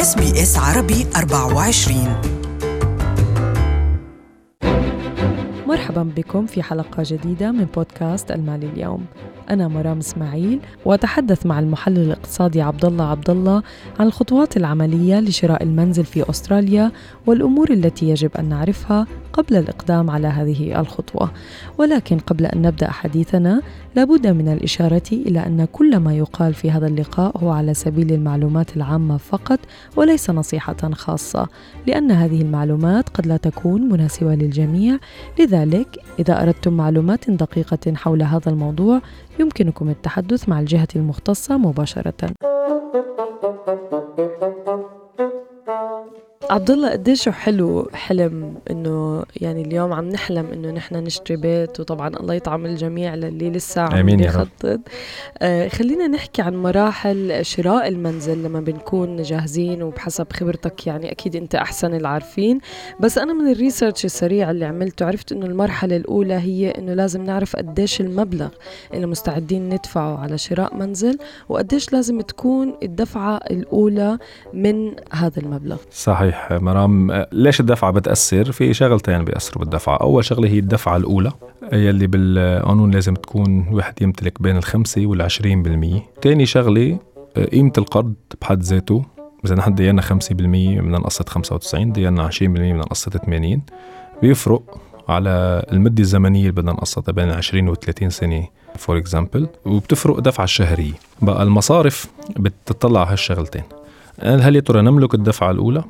اس بي اس عربي 24 مرحبا بكم في حلقة جديدة من بودكاست مالي اليوم. أنا مرام إسماعيل وأتحدث مع المحلل الاقتصادي عبد الله عبد الله عن الخطوات العملية لشراء المنزل في أستراليا والأمور التي يجب أن نعرفها قبل الإقدام على هذه الخطوة. ولكن قبل أن نبدأ حديثنا لابد من الإشارة إلى أن كل ما يقال في هذا اللقاء هو على سبيل المعلومات العامة فقط وليس نصيحة خاصة لأن هذه المعلومات قد لا تكون مناسبة للجميع. لذلك إذا أردتم معلومات دقيقة حول هذا الموضوع يمكنكم التحدث مع الجهة المختصة مباشرة. عبد الله قديش حلو حلم إنه يعني اليوم عم نحلم إنه نحن نشتري بيت وطبعا الله يطعم الجميع للي لسه عم رب. يخطط آه خلينا نحكي عن مراحل شراء المنزل لما بنكون جاهزين وبحسب خبرتك يعني أكيد أنت أحسن العارفين. بس أنا من الريسيرش السريع اللي عملته عرفت إنه المرحلة الأولى هي إنه لازم نعرف قديش المبلغ اللي مستعدين ندفعه على شراء منزل وقديش لازم تكون الدفعة الأولى من هذا المبلغ. صحيح. مرام. آه، ليش الدفعة بتأثر؟ في شغلتين بيأثروا بالدفعة، أول شغلة هي الدفعة الأولى يلي بالقانون لازم تكون الواحد يمتلك بين الخمسة والعشرين بالمية. تاني شغلة قيمة القرض بحد ذاته. إذا نحن دينا خمسة بالمية بدنا نقسط خمسة وتسعين دينا عشرين بالمية بدنا نقسط ثمانين بيفرق على المدة الزمنية اللي بدنا نقسطها بين 20 و 30 سنة for example وبتفرق الدفعة الشهرية. بقى المصارف بتطلع على هالشغلتين. هل يا ترى نملك الدفعة الأولى؟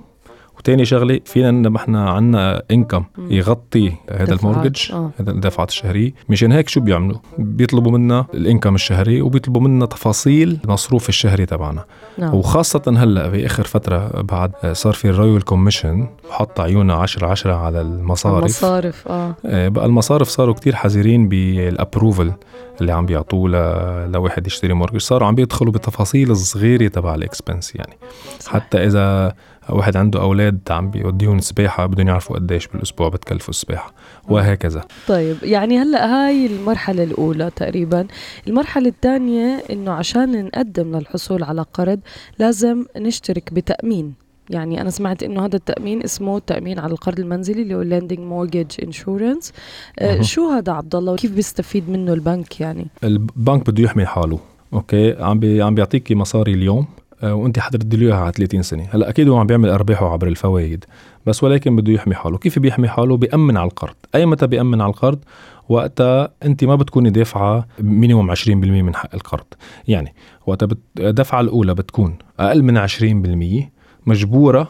وتاني شغلة فينا نحن إحنا عندنا income يغطي هذا ال mortgage آه. هذا الدفعات الشهرية. مشان هيك شو بيعملوا؟ بيطلبوا منا ال income الشهري وبيطلبوا منا تفاصيل المصروف الشهري تبعنا. نعم. وخاصة هلأ باخر فترة بعد صار في ال Royal Commission حط عيونه 10 10 على المصارف. مصارف آه. آه، بقى المصارف صاروا كتير حذرين بال approval اللي عم بيعطوه لواحد يشتري mortgage صاروا عم بيدخلوا بتفاصيل الصغيرة تبع ال expense يعني. صح. حتى إذا واحد عنده أولاد عم بيوديهم سباحة بدهم يعرفوا قديش بالأسبوع بتكلفوا السباحة وهكذا. طيب يعني هلأ هاي المرحلة الأولى تقريبا. المرحلة الثانية إنه عشان نقدم للحصول على قرض لازم نشترك بتأمين. يعني أنا سمعت إنه هذا التأمين اسمه التأمين على القرض المنزلي اللي هو Insurance. آه أها. شو هذا عبد الله؟ وكيف بيستفيد منه البنك يعني؟ البنك بده يحمي حاله Okay؟ عم بي عم بيعطيكي مصاري اليوم وأنت حتردي له على 30 سنة. هلأ أكيد هو عم بيعمل أرباحه عبر الفوائد بس ولكن بده يحمي حاله. كيف بيحمي حاله؟ بيأمن على القرض. أي متى بيأمن على القرض؟ وقتها أنت ما بتكوني دافعة minimum 20% من حق القرض. يعني وقتها الدفعه الأولى بتكون أقل من 20% مجبورة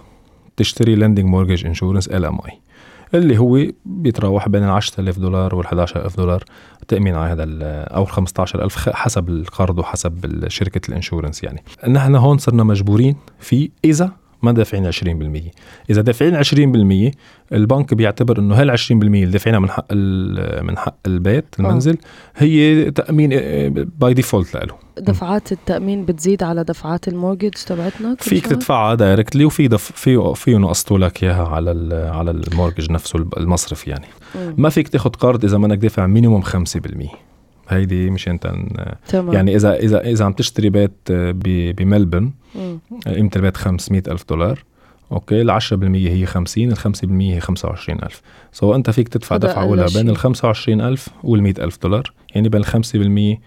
تشتري lending mortgage insurance LMI اللي هو بيتراوح بين ال 10000 دولار وال 11000 دولار تأمين على هذا ال- أو 15000 خ- حسب القرض وحسب ال- شركة ال insurance يعني. نحن هون صرنا مجبورين فيه إذا ما دافعين 20% إذا دافعين 20% البنك بيعتبر إنه هال 20% اللي دافعينها من حق ال- من حق البيت المنزل هي تأمين by default له دفعات التأمين بتزيد على دفعات ال mortgage تبعتنا فيك؟ تدفعها directly وفي دف في فيه نقصتوا لك إياها على ال- على ال mortgage نفسه المصرف يعني. مم. ما فيك تاخذ قرض إذا منك دافع minimum 5% هيدي مشان تمام يعني اذا اذا إذا عم تشتري بيت بملبورن مم. قيمة البيت 500 ألف دولار okay ال 10% هي 50 ال 5% هي 25000 so أنت فيك تدفع دفعة أولى. بين ال 25000 وال 100000 دولار يعني بين ال 5%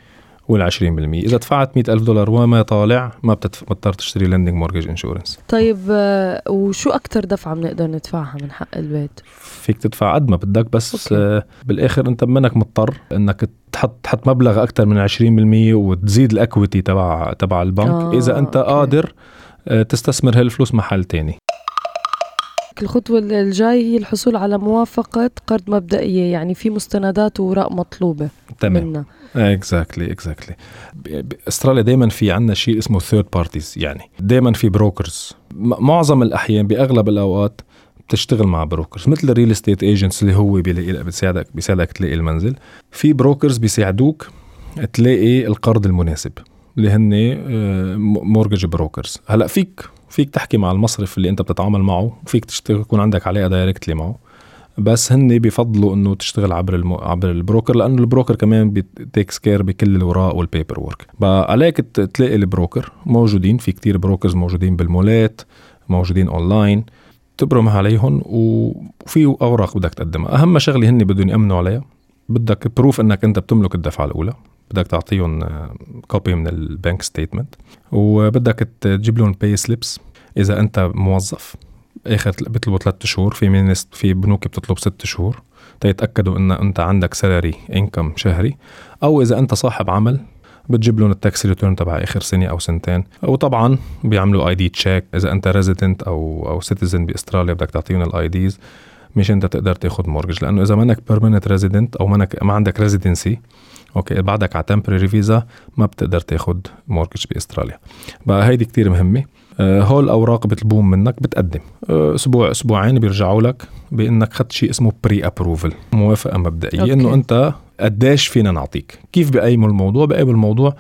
وال 20% إذا دفعت 100000 دولار وما طالع ما بتضطر تشتري lending mortgage insurance طيب آه، وشو أكتر دفعة بنقدر ندفعها من حق البيت؟ فيك تدفع قد ما بدك بس okay. آه بالآخر أنت منك مضطر إنك تحط تحط مبلغ أكثر من 20% وتزيد ال equity تبع تبع البنك آه، آه إذا أنت okay. قادر آه تستثمر هالفلوس محل تاني الخطوة الجاي هي الحصول على موافقة قرض مبدئية يعني في مستندات ووراق مطلوبة تمام. منا. exactly exactly استراليا دائما في عندنا شيء اسمه third parties يعني دائما في brokers معظم الأحيان بأغلب الأوقات بتشتغل مع brokers مثل ال real estate agents اللي هو بيلاقي بيساعدك بيساعدك تلاقي المنزل. في brokers بيساعدوك تلاقي القرض المناسب اللي هن mortgage brokers هلأ فيك فيك تحكي مع المصرف اللي انت بتتعامل معه وفيك تشتغل يكون عندك علاقه directly معه. بس هن بيفضلوا إنه تشتغل عبر الم... عبر ال broker لأنه ال broker كمان بي takes care بكل الوراق وال paperwork عليك تلاقي ال broker موجودين في كتير brokers موجودين بالمولات موجودين اونلاين تبرم عليهم وفي أوراق بدك تقدمها. أهم شغلة هن بدهم يأمنوا عليها بدك proof إنك أنت بتملك الدفعة الأولى. بدك تعطيهم copy من ال bank statement وبدك تجيب لهم payslips إذا أنت موظف آخر بيطلبوا ثلاث شهور. في في بنوك بتطلب ست شهور. تيتأكدوا إن أنت عندك salary income شهري. أو إذا أنت صاحب عمل بتجيب لهم ال tax return تبع آخر سنة أو سنتين. وطبعا بيعملوا ID check إذا أنت resident أو أو citizen بأستراليا بدك تعطيهم ال IDs مش انت تقدر تاخذ mortgage لأنه إذا منك permanent resident أو منك ما عندك residency okay بعدك على temporary visa ما بتقدر تاخذ mortgage بأستراليا. بقى هيدي كتير مهمة. آه، هول الاوراق بيطلبون منك بتقدم. آه، أسبوع أسبوعين بيرجعوا لك بإنك اخذت شيء اسمه pre-approval موافقة مبدئية إنه أنت قديش فينا نعطيك. كيف بقيموا الموضوع؟ بقيموا الموضوع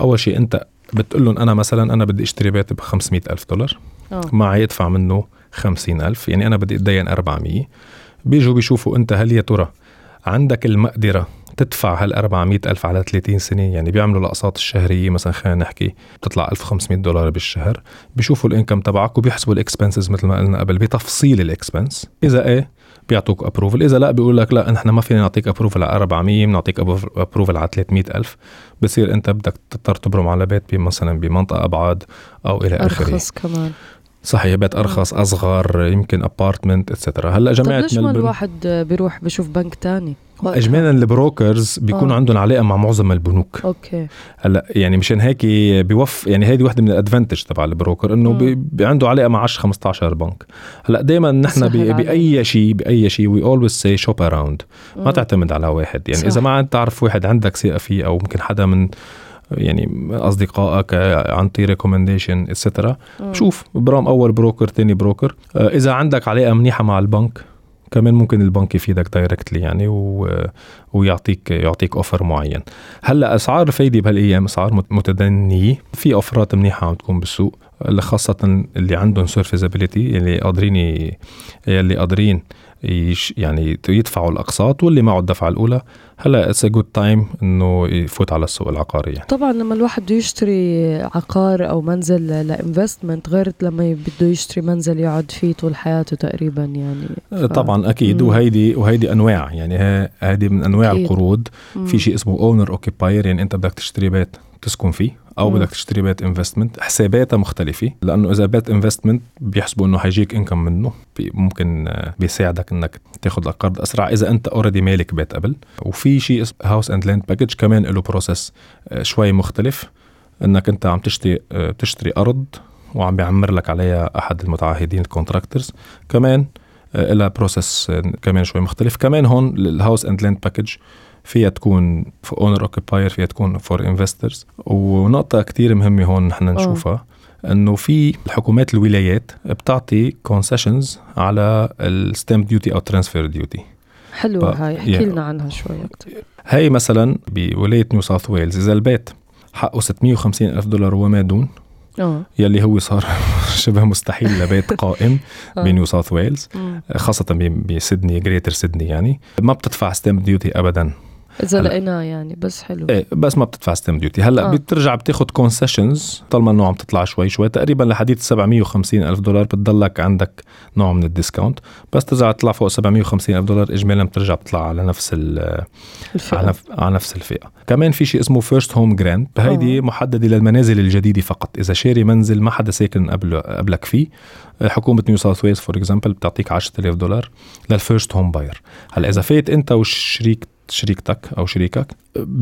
أول شيء أنت بتقول لهم أنا مثلا أنا بدي أشتري بيت ب 500 ألف دولار. أوه. معي يدفع منه 50 ألف يعني أنا بدي اتدين 400 بيجوا بيشوفوا أنت هل يا ترى عندك المقدرة تدفع هال 400 ألف على 30 سنة؟ يعني بيعملوا الأقساط الشهرية مثلا خلينا نحكي بتطلع 1500 دولار بالشهر. بيشوفوا ال income تبعك وبيحسبوا ال expenses مثل ما قلنا قبل بتفصيل ال expense. إذا إيه بيعطوك approval إذا لا بيقول لك لا نحن ما فينا نعطيك approval على 400 بنعطيك approval على 300 ألف. بصير أنت بدك تضطر تبرم على بيت مثلا بمنطقة ابعد أو إلى آخره. أرخص كمان. صحيح بيت أرخص أصغر يمكن apartment etcetera هلأ جماعة طيب ليش ما الواحد بيروح بشوف بنك تاني؟ اجمالا ال brokers بيكونوا آه. عندهم علاقة مع معظم البنوك. okay. هلأ يعني مشان هيك بيوف يعني هيدي وحدة من ال advantage تبع ال broker إنه بي, بي عنده علاقة مع 10 15 بنك. هلأ دائما نحن بأي شيء بأي شيء we always say shop around ما تعتمد على واحد. يعني صح. اذا ما تعرف واحد عندك ثقة فيه أو ممكن حدا من يعني أصدقائك عن طريق recommendation etcetera شوف برام أول broker تاني broker آه، إذا عندك علاقه منيحه مع البنك كمان ممكن البنك يفيدك directly يعني و... ويعطيك يعطيك offer معين. هلأ أسعار الفايده بهالأيام أسعار متدنية. في offerات منيحة عم تكون بالسوق خاصة اللي عندهم serviceability اللي قادرين اللي قادرين يعني يدفعوا الأقساط واللي معه الدفعة الأولى هلأ it's good time إنه يفوت على السوق العقاري يعني. طبعا لما الواحد بده يشتري عقار أو منزل ل investment غير لما بده يشتري منزل يقعد فيه طول حياته تقريبا يعني ف... طبعا أكيد مم. وهيدي وهيدي أنواع يعني هيدي من أنواع أكيد. القروض مم. في شيء اسمه owner occupier يعني أنت بدك تشتري بيت تسكن فيه أو بدك تشتري بيت investment حساباتها مختلفة لأنه إذا بيت investment بيحسبوا إنه حيجيك income منه ممكن آه، بيساعدك إنك تاخذ القرض أسرع إذا أنت already مالك بيت قبل. وفي شيء اسمه house and land package كمان له process آه، شوي مختلف إنك أنت عم تشتري آه، بتشتري أرض وعم بيعمر لك عليها أحد المتعهدين ال contractors كمان لها process كمان شوي مختلف. كمان هون ال house and land package فيها تكون owner occupier فيها تكون for investors ونقطة كتير مهمة هون نحن نشوفها إنه في الحكومات الولايات بتعطي concessions على ال stamp duty أو transfer duty حلوة هاي احكي لنا عنها شوي أكثر هي مثلا بولاية نيو ساوث ويلز إذا البيت حقه 650 ألف دولار وما دون أوه. يلي هو صار شبه مستحيل لبيت قائم آه. بنيو ساوث ويلز خاصة بسيدني greater سيدني يعني. ما بتدفع stamp duty ابدا. اذا لقيناه يعني بس حلو. إيه بس ما بتدفع stamp duty هلا آه. بترجع بتاخذ concessions طالما انه عم تطلع شوي شوي. تقريبا لحديت 750 ألف دولار بتضلك عندك نوع من ال discount بس ترجع تطلع فوق 750 ألف دولار اجمالا بترجع بتطلع على نفس الفئة. على, على نفس الفئة. كمان في شيء اسمه first home grant هيدي محددة للمنازل الجديدة فقط. إذا شاري منزل ما حدا ساكن قبل قبلك فيه. حكومة نيو ساوث ويلز for example بتعطيك 10000 دولار لل first home buyer هلا إذا فات أنت وشريك شريكتك أو شريكك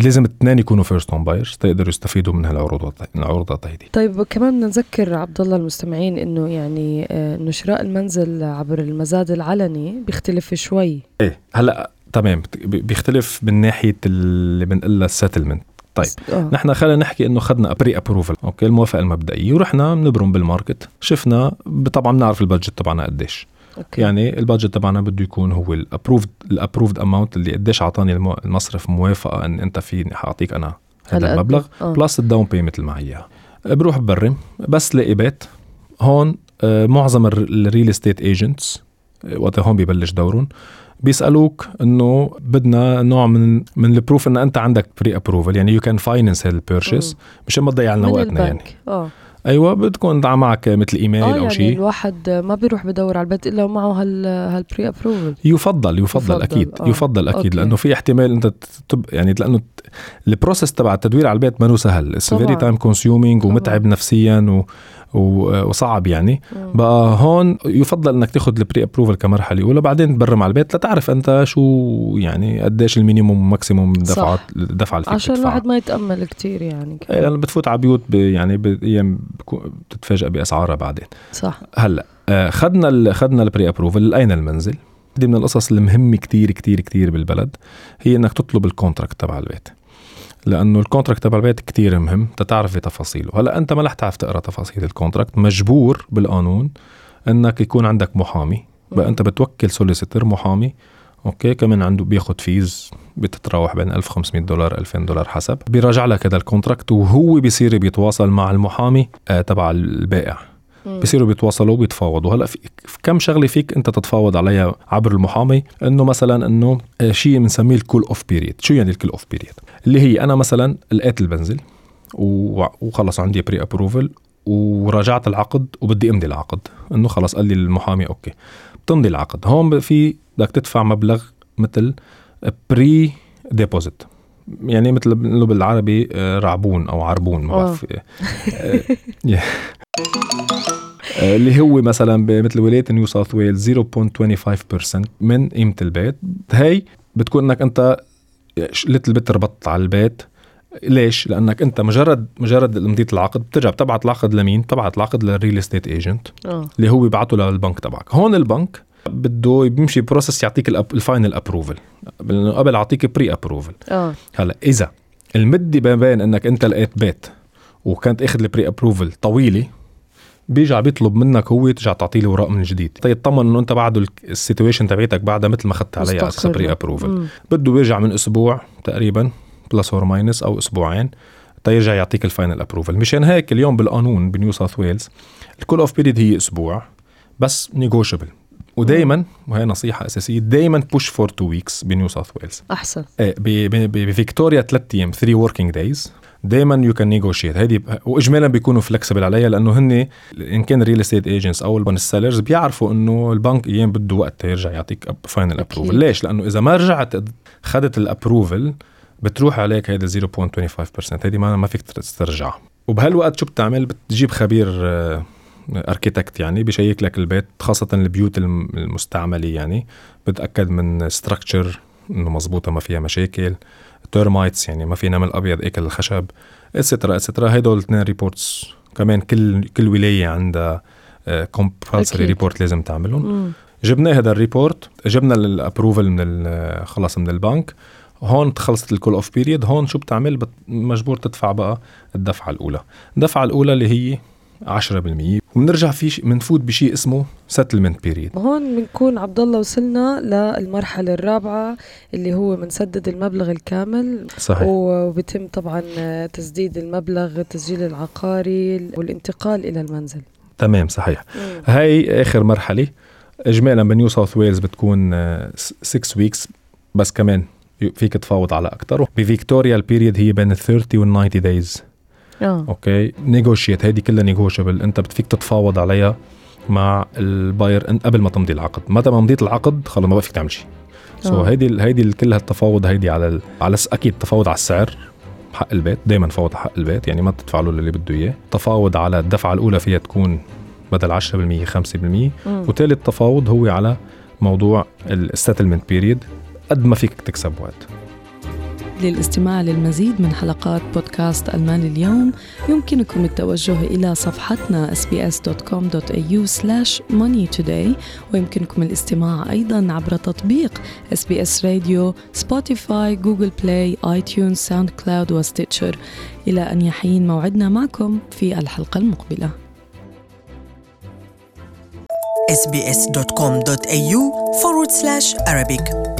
لازم الاثنين يكونوا first home buyers تقدروا يستفيدوا من هالعروضات العروضات هيدي طيب كمان نذكر عبد الله المستمعين إنه يعني آه، إنه شراء المنزل عبر المزاد العلني بيختلف شوي. إيه هلأ تمام بيختلف من ناحية اللي بنقول ال settlement طيب أوه. نحن خلينا نحكي إنه اخذنا pre-approval okay الموافقة المبدئية ورحنا بنبرم بال market. شفنا طبعا بنعرف ال budget تبعنا قديش. okay. يعني ال budget تبعنا بده يكون هو ال approved ال approved amount اللي قديش اعطاني المصرف موافقة إن أنت في حأعطيك أنا هذا المبلغ آه. plus ال down payment اللي معي اياها بروح ببرم بس لاقي بيت. هون آه معظم ال real estate agents وقتها هون ببلش دورهم بيسألوك إنه بدنا نوع من من ال proof إن أنت عندك pre-approval يعني you can finance هال purchase مشان ما تضيع لنا وقتنا يعني. آه. أيوه بتكون معك مثل إيميل آه أو يعني شيء الواحد ما بيروح بدور على البيت إلا ومعه هال هال pre-approval يفضل يفضل, يفضل، أكيد آه. يفضل أكيد okay. لأنه في احتمال أنت تب يعني لأنه ال process تبع التدوير على البيت ما سهل it's. very time consuming. ومتعب نفسيا و- وصعب يعني. بقى هون يفضل إنك تاخذ ال pre-approval كمرحلة أولى بعدين تبرم على البيت لتعرف أنت شو يعني قديش ال minimum maximum دفعات الدفعه اللي فيك عشان. الواحد ما يتأمل كتير يعني إيه، لأنه بتفوت على بيوت يعني بايام بتتفاجئ بأسعارها بعدين. صح. هلأ آه، خدنا خدنا ال pre-approval لقينا المنزل؟ دي من القصص المهمة كتير كتير كتير بالبلد. هي إنك تطلب ال contract تبع البيت. لأنه ال contract تبع البيت كتير مهم تتعرف تفاصيله. هلا أنت ما رح تعرف تقرأ تفاصيل ال contract مجبور بالقانون إنك يكون عندك محامي. بقى أنت بتوكل solicitor محامي. okay كمان عنده بياخد fees بتتراوح بين 1500 دولار 2000 دولار حسب. بيراجع لك هذا ال contract وهو بيصير بيتواصل مع المحامي آه تبع البائع. بصيروا بيتواصلوا بيتفاوضوا هلأ في كم شغلة فيك أنت تتفاوض عليها عبر المحامي؟ إنه مثلا إنه آه، شيء بنسميه ال cool off period. شو يعني ال cool off period؟ اللي هي أنا مثلا لقيت المنزل وخلص عندي pre-approval وراجعت العقد وبدي أمضي العقد. إنه خلص قال لي المحامي okay بتمضي العقد. هون في بدك تدفع مبلغ مثل pre deposit يعني مثل بالعربي آه، رعبون أو عربون ما. بعرف اللي هو مثلا بمثل ولاية نيو ساوث ويلز 0.25% من قيمة البيت. هي بتكون إنك أنت little bit ربطت على البيت. ليش؟ لأنك أنت مجرد مجرد مضيت العقد بترجع بتبعت العقد لمين؟ بتبعت العقد لل real estate agent اللي هو بيبعته للبنك تبعك. هون البنك بده بيمشي process يعطيك ال final approval قبل أعطيك pre-approval آه. هلا إذا المدة ما بين إنك أنت لقيت بيت وكانت أخذ ال pre-approval طويلة بيرجع بيطلب منك هو ترجع تعطيه له اوراق من جديد تيطمن إنه أنت بعده ال situation تبعتك بعدها مثل ما أخذت عليها على مستقرة. pre-approval. بده بيرجع من أسبوع تقريبا plus or minus أو أسبوعين تيرجع يعطيك ال final approval مشان هيك اليوم بالقانون بنيو ساوث ويلز ال cool off period هي أسبوع بس negotiable ودائما وهي نصيحة أساسية دائما push for two weeks بنيو ساوث ويلز. أحسن. إيه ب- بفيكتوريا ثلاث أيام 3 working days دائما you can negotiate هيدي واجمالا بيكونوا flexible عليها لأنه هن إن كان real estate agents أو ال sellers بيعرفوا إنه البنك أيام بده وقت يرجع يعطيك final. approval ليش؟ لأنه إذا ما رجعت خدت ال approval بتروح عليك هيدا 0.25% هيدي ما ما فيك تسترجعها وبهالوقت شو بتعمل؟ بتجيب خبير architect يعني بي check لك البيت خاصة البيوت الم- المستعملة يعني. بتأكد من structure إنه مزبوطة ما فيها مشاكل. termites يعني ما في نمل أبيض اكل الخشب et cetera et cetera هدول الاثنين reports كمان كل كل ولاية عندها compulsory أكيد. report لازم تعملهم. مم. جبنا هذا ال report جبنا ال approval من خلص من البنك. هون خلصت ال cool off period هون شو بتعمل؟ بت- مجبور تدفع بقى الدفعة الأولى. الدفعة الأولى اللي هي 10% وبنرجع في بنفوت بشيء اسمه settlement period هون بنكون عبد الله وصلنا للمرحلة الرابعة اللي هو بنسدد المبلغ الكامل. صحيح. وبتم طبعا تسديد المبلغ التسجيل العقاري والانتقال إلى المنزل. تمام صحيح. هاي آخر مرحلة. اجمالا بنيو ساوث ويلز بتكون 6 weeks بس كمان فيك تفاوض على أكثر بفيكتوريا ال period هي بين ال 30 وال 90 days آه. okay. negotiate هيدي كلها negotiable أنت فيك تتفاوض عليها مع ال buyer. إن- قبل ما تمضي العقد. متى ما مضيت العقد خلص ما بقى فيك تعمل شيء. so آه. هيدي هيدي كل هالتفاوض هيدي على ال... على س- أكيد تفاوض على السعر حق البيت. دائما فاوض حق البيت. يعني ما تدفع له اللي بده إياه. تفاوض على الدفعة الأولى فيها تكون بدل 10% 5% مم. وثالث تفاوض هو على موضوع ال settlement period قد ما فيك تكسب وقت. للاستماع للمزيد من حلقات بودكاست المال اليوم. يمكنكم التوجه إلى صفحتنا sbs.com.au money today. ويمكنكم الاستماع أيضا عبر تطبيق SBS راديو Spotify Google Play iTunes SoundCloud و Stitcher إلى أن يحين موعدنا معكم في الحلقة المقبلة. Sbs.com.au forward slash Arabic.